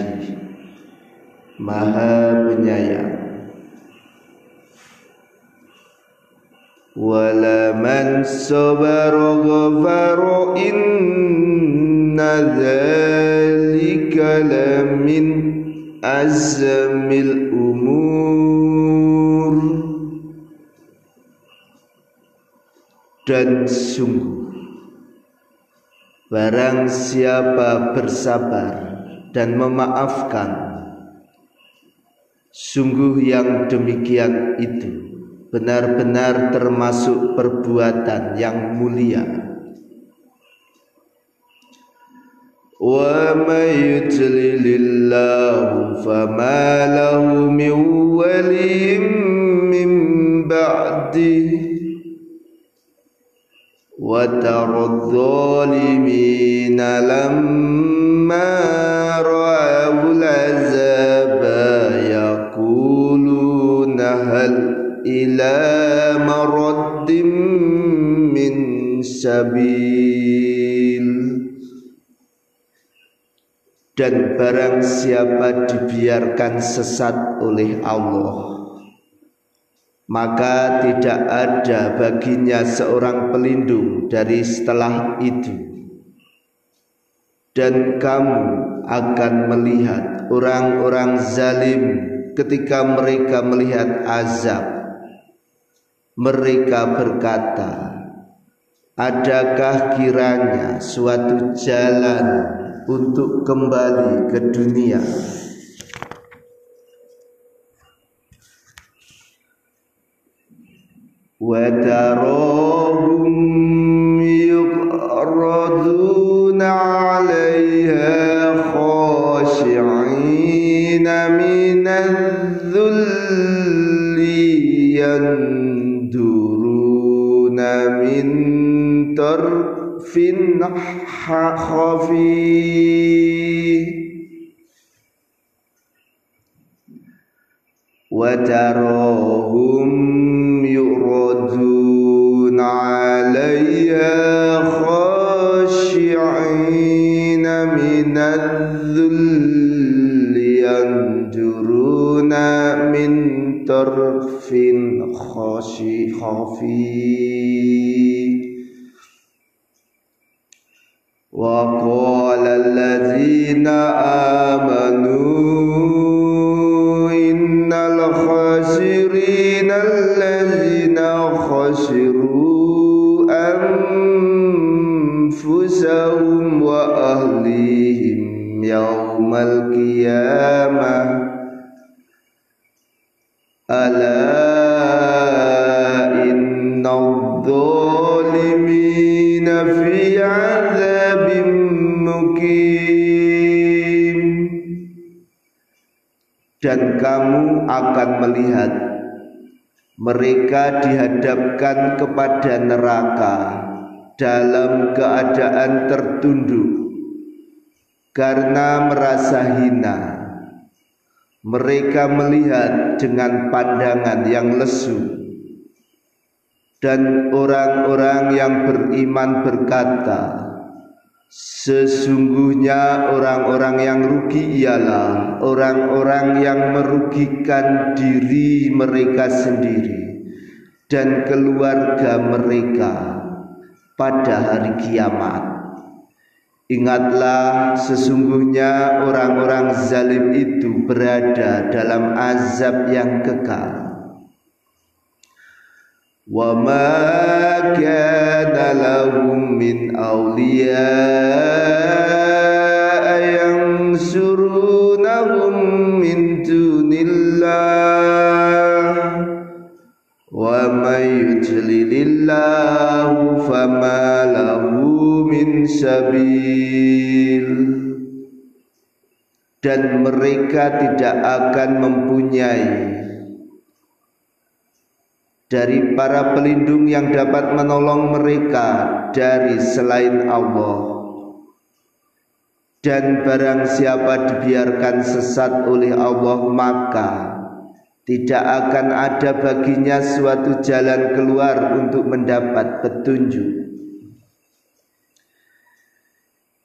pengasih Maha penyayang ولمن صبر غفر إن ذلك لمن أزم الأمور dan sungguh barang siapa bersabar dan memaafkan sungguh yang demikian itu benar-benar termasuk perbuatan yang mulia. Wa may yudlilillahu fama lahu min waliyyin min ba'di taradh dhalimina lamma ra'awul azaba yaquluna hal ila maraddim min sabil dan barang siapa dibiarkan sesat oleh Allah maka tidak ada baginya seorang pelindung dari setelah itu dan kamu akan melihat orang-orang zalim ketika mereka melihat azab mereka berkata, Adakah kiranya suatu jalan untuk kembali ke dunia? وتراهم يقرضون عليها خاشعين من الذل يندرون من طرف خفي وتراهم min tarfin khashi khafi وقال الذين آمنوا إن الخاسرين الذين خسروا أنفسهم وأهليهم يوم القيامة. Melihat mereka dihadapkan kepada neraka dalam keadaan tertunduk karena merasa hina. Mereka melihat dengan pandangan yang lesu. Dan orang-orang yang beriman berkata Sesungguhnya orang-orang yang rugi ialah orang-orang yang merugikan diri mereka sendiri dan keluarga mereka pada hari kiamat. Ingatlah sesungguhnya orang-orang zalim itu berada dalam azab yang kekal. وما كان لهم من أولياء ينصرونهم من دون الله ومن يضلل الله فما له من سبيل dan mereka tidak akan mempunyai dari para pelindung yang dapat menolong mereka dari selain Allah. Dan barang siapa dibiarkan sesat oleh Allah maka tidak akan ada baginya suatu jalan keluar untuk mendapat petunjuk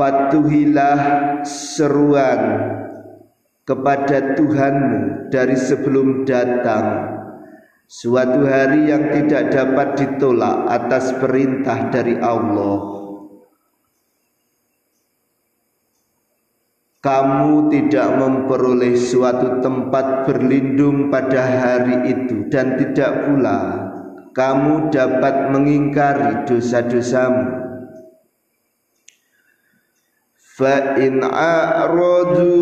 patuhilah seruan kepada Tuhanmu dari sebelum datang suatu hari yang tidak dapat ditolak atas perintah dari Allah. Kamu tidak memperoleh suatu tempat berlindung pada hari itu dan tidak pula kamu dapat mengingkari dosa-dosamu فإن أعرضوا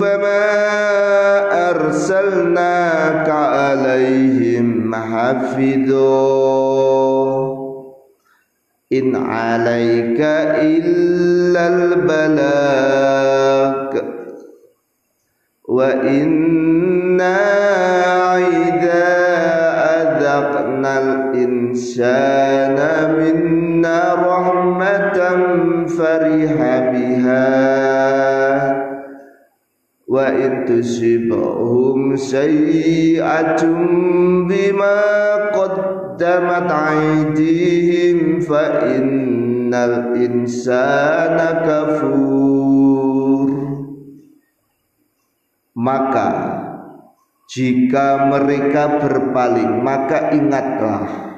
فما أرسلناك عليهم حفظا إن عليك إلا البلاغ. وإنا إذا أذقنا الإنسان تصبهم سيئة بما قدمت أيديهم فإن الإنسان كفور maka jika mereka berpaling maka ingatlah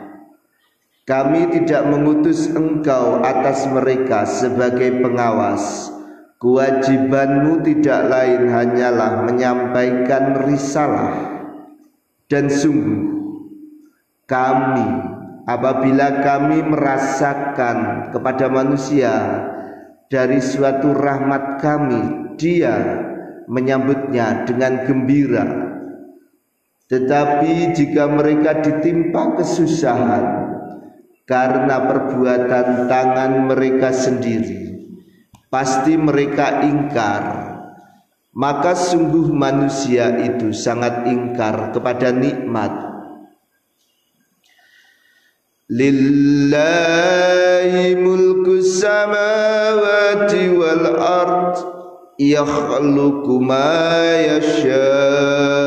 kami tidak mengutus engkau atas mereka sebagai pengawas. Kewajibanmu tidak lain hanyalah menyampaikan risalah. Dan sungguh kami apabila kami merasakan kepada manusia dari suatu rahmat kami dia menyambutnya dengan gembira tetapi jika mereka ditimpa kesusahan karena perbuatan tangan mereka sendiri pasti mereka ingkar. Maka sungguh manusia itu sangat ingkar kepada nikmat. Lillahi mulku samawati wal ard yakhluqu ma yasha'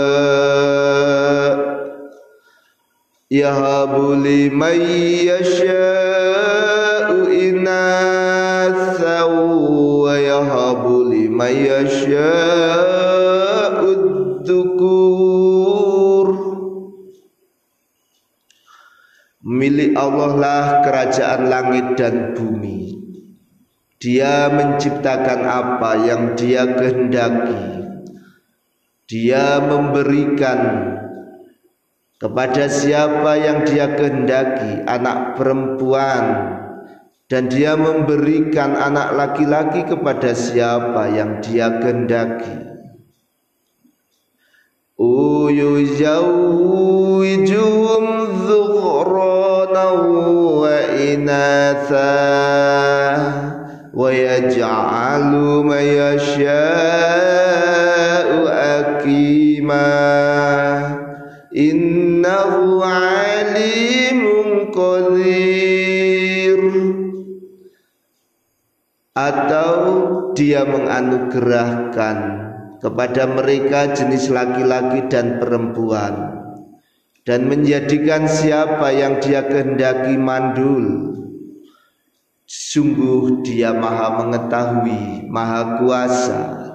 yahabu liman yasha'u liman milik Allah lah kerajaan langit dan bumi. Dia menciptakan apa yang dia kehendaki. Dia memberikan kepada siapa yang dia kehendaki anak perempuan dan dia memberikan anak laki-laki kepada siapa yang dia kehendaki. Wa inatha wa yaj'alu innahu alimun atau dia menganugerahkan kepada mereka jenis laki-laki dan perempuan. Dan menjadikan siapa yang dia kehendaki mandul. Sungguh dia maha mengetahui maha kuasa.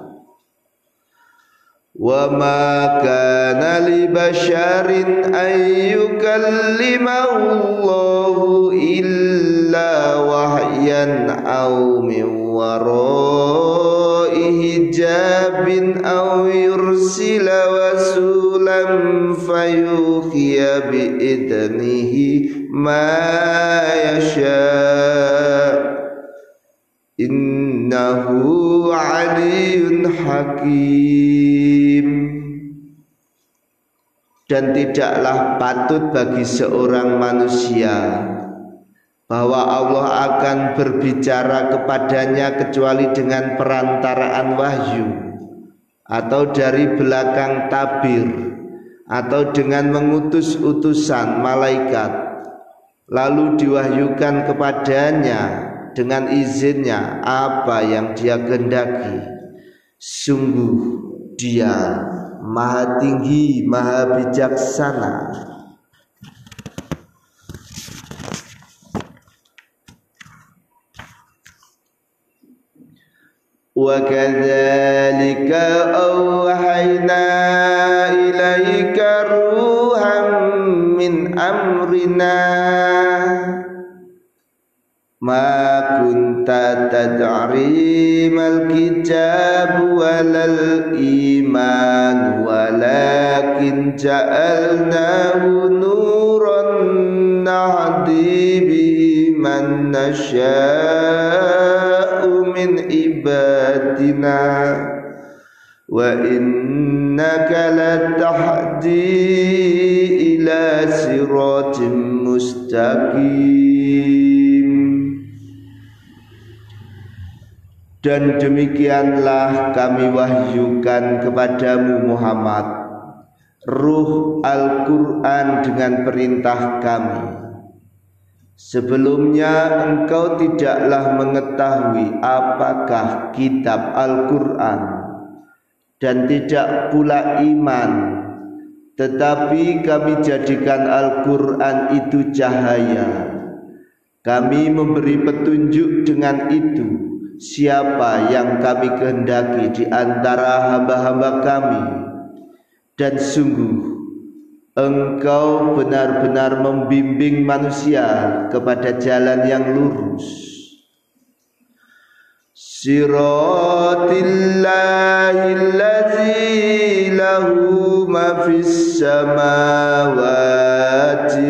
Wa ma kana li basharin ayyukallimallahu illa wahyan aw min warai hijabin aw yursila wasulam fayuqiya bi idnihi ma yasha. Innahu aliyun hakim. Dan tidaklah patut bagi seorang manusia bahwa Allah akan berbicara kepadanya kecuali dengan perantaraan wahyu atau dari belakang tabir atau dengan mengutus utusan malaikat lalu diwahyukan kepadanya dengan izinnya apa yang dia kehendaki. Sungguh dia maha tinggi maha bijaksana وكذلك أوحينا إليك روحا من أمرنا. ما كنت تدعي ما الكتاب ولا الإيمان ولكن جعلناه نورا نهدي به من نشاء. من عبادنا وإنك لتهدي إلى صراط مستقيم Dan demikianlah kami wahyukan kepadamu Muhammad Ruh Al-Quran dengan perintah kami Sebelumnya engkau tidaklah mengetahui apakah kitab Al-Quran Dan tidak pula iman. Tetapi kami jadikan Al-Quran itu cahaya. Kami memberi petunjuk dengan itu siapa yang kami kehendaki di antara hamba-hamba kami. Dan sungguh engkau benar-benar membimbing manusia kepada jalan yang lurus. Siratillahilladzi lahu ma fis samawati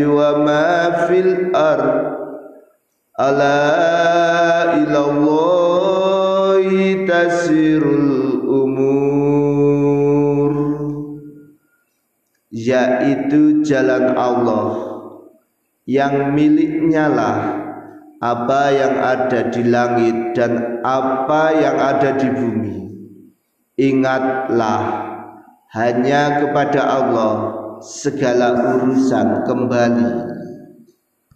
wa ma fil ard. Ala ilallahi tasirul yaitu jalan Allah. Yang miliknya lah apa yang ada di langit dan apa yang ada di bumi. Ingatlah hanya kepada Allah segala urusan kembali